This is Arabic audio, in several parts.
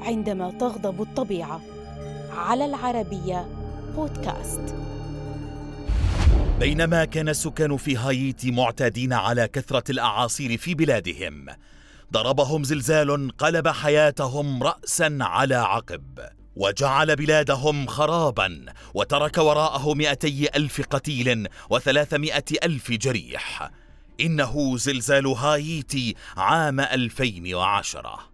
عندما تغضب الطبيعة. على العربية بودكاست. بينما كان السكان في هايتي معتادين على كثرة الأعاصير في بلادهم. ضربهم زلزال قلب حياتهم رأسا على عقب وجعل بلادهم خرابا وترك وراءه مئتي ألف قتيل وثلاثمائة ألف جريح. إنه زلزال هايتي عام 2010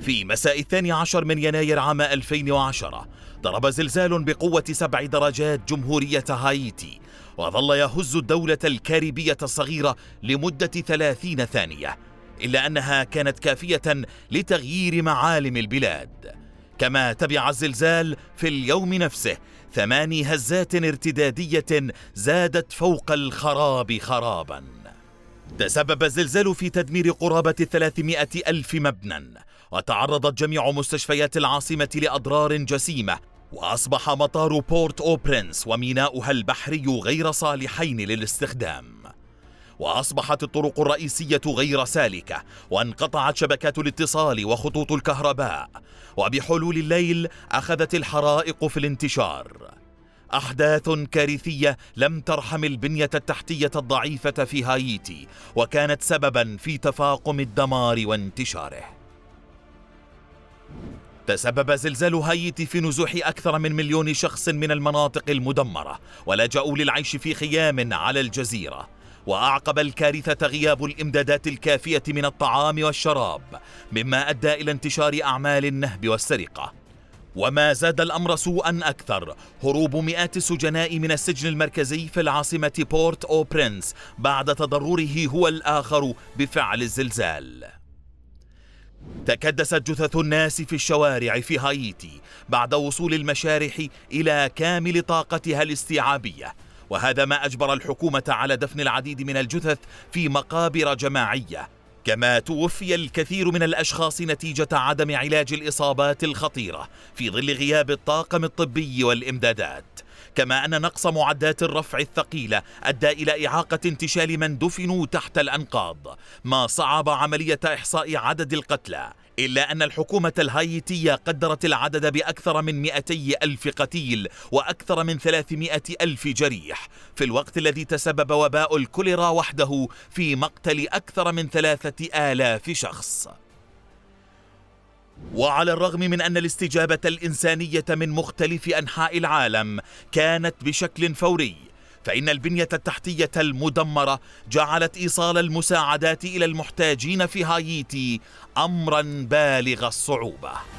في مساء الثاني عشر من يناير عام 2010 ضرب زلزال بقوة سبع درجات جمهورية هايتي وظل يهز الدولة الكاريبية الصغيرة لمدة ثلاثين ثانية إلا أنها كانت كافية لتغيير معالم البلاد. كما تبع الزلزال في اليوم نفسه ثماني هزات ارتدادية زادت فوق الخراب خرابا. تسبب الزلزال في تدمير قرابة الثلاثمائة ألف مبنى وتعرضت جميع مستشفيات العاصمة لأضرار جسيمة وأصبح مطار بورت أو برنس وميناؤها البحري غير صالحين للاستخدام. وأصبحت الطرق الرئيسية غير سالكة وانقطعت شبكات الاتصال وخطوط الكهرباء. وبحلول الليل أخذت الحرائق في الانتشار. أحداث كارثية لم ترحم البنية التحتية الضعيفة في هايتي وكانت سببا في تفاقم الدمار وانتشاره. تسبب زلزال هايتي في نزوح أكثر من مليون شخص من المناطق المدمرة ولجأوا للعيش في خيام على الجزيرة. وأعقب الكارثة غياب الإمدادات الكافية من الطعام والشراب مما أدى إلى انتشار أعمال النهب والسرقة. وما زاد الأمر سوءا أكثر هروب مئات السجناء من السجن المركزي في العاصمة بورت أو برنس بعد تضرره هو الآخر بفعل الزلزال. تكدست جثث الناس في الشوارع في هايتي بعد وصول المشارح إلى كامل طاقتها الاستيعابية. وهذا ما أجبر الحكومة على دفن العديد من الجثث في مقابر جماعية. كما توفي الكثير من الأشخاص نتيجة عدم علاج الإصابات الخطيرة في ظل غياب الطاقم الطبي والإمدادات. كما أن نقص معدات الرفع الثقيلة أدى إلى إعاقة انتشال من دفنوا تحت الأنقاض ما صعب عملية إحصاء عدد القتلى إلا أن الحكومة الهايتية قدرت العدد بأكثر من 200 ألف قتيل وأكثر من 300 ألف جريح في الوقت الذي تسبب وباء الكوليرا وحده في مقتل أكثر من ثلاثة آلاف شخص. وعلى الرغم من أن الاستجابة الإنسانية من مختلف أنحاء العالم كانت بشكل فوري فإن البنية التحتية المدمرة جعلت إيصال المساعدات إلى المحتاجين في هايتي أمرا بالغ الصعوبة.